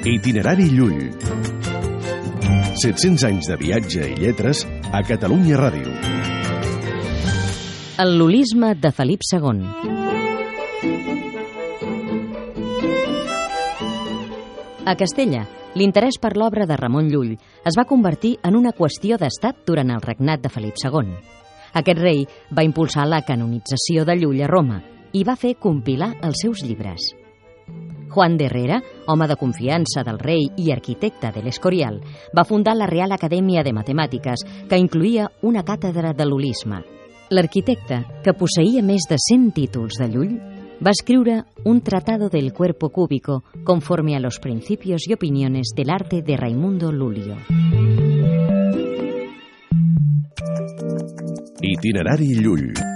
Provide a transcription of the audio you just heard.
Itinerari Llull. 700 anys de viatge i lletres a Catalunya Ràdio. El lulisme de Felip II. A Castella, l'interès per l'obra de Ramon Llull es va convertir en una qüestió d'estat durant el regnat de Felip II. Aquest rei va impulsar la canonització de Llull a Roma i va fer compilar els seus llibres. Juan de Herrera, home de confiança del rei i arquitecte de l'Escorial, va fundar la Real Acadèmia de Matemàtiques, que incluïa una càtedra de l'holisme. L'arquitecte, que posseïa més de 100 títols de Llull, va escriure un tratado del cuerpo cúbico conforme a los principios y opiniones del arte de Raimundo Lulio. Itinerari Llull.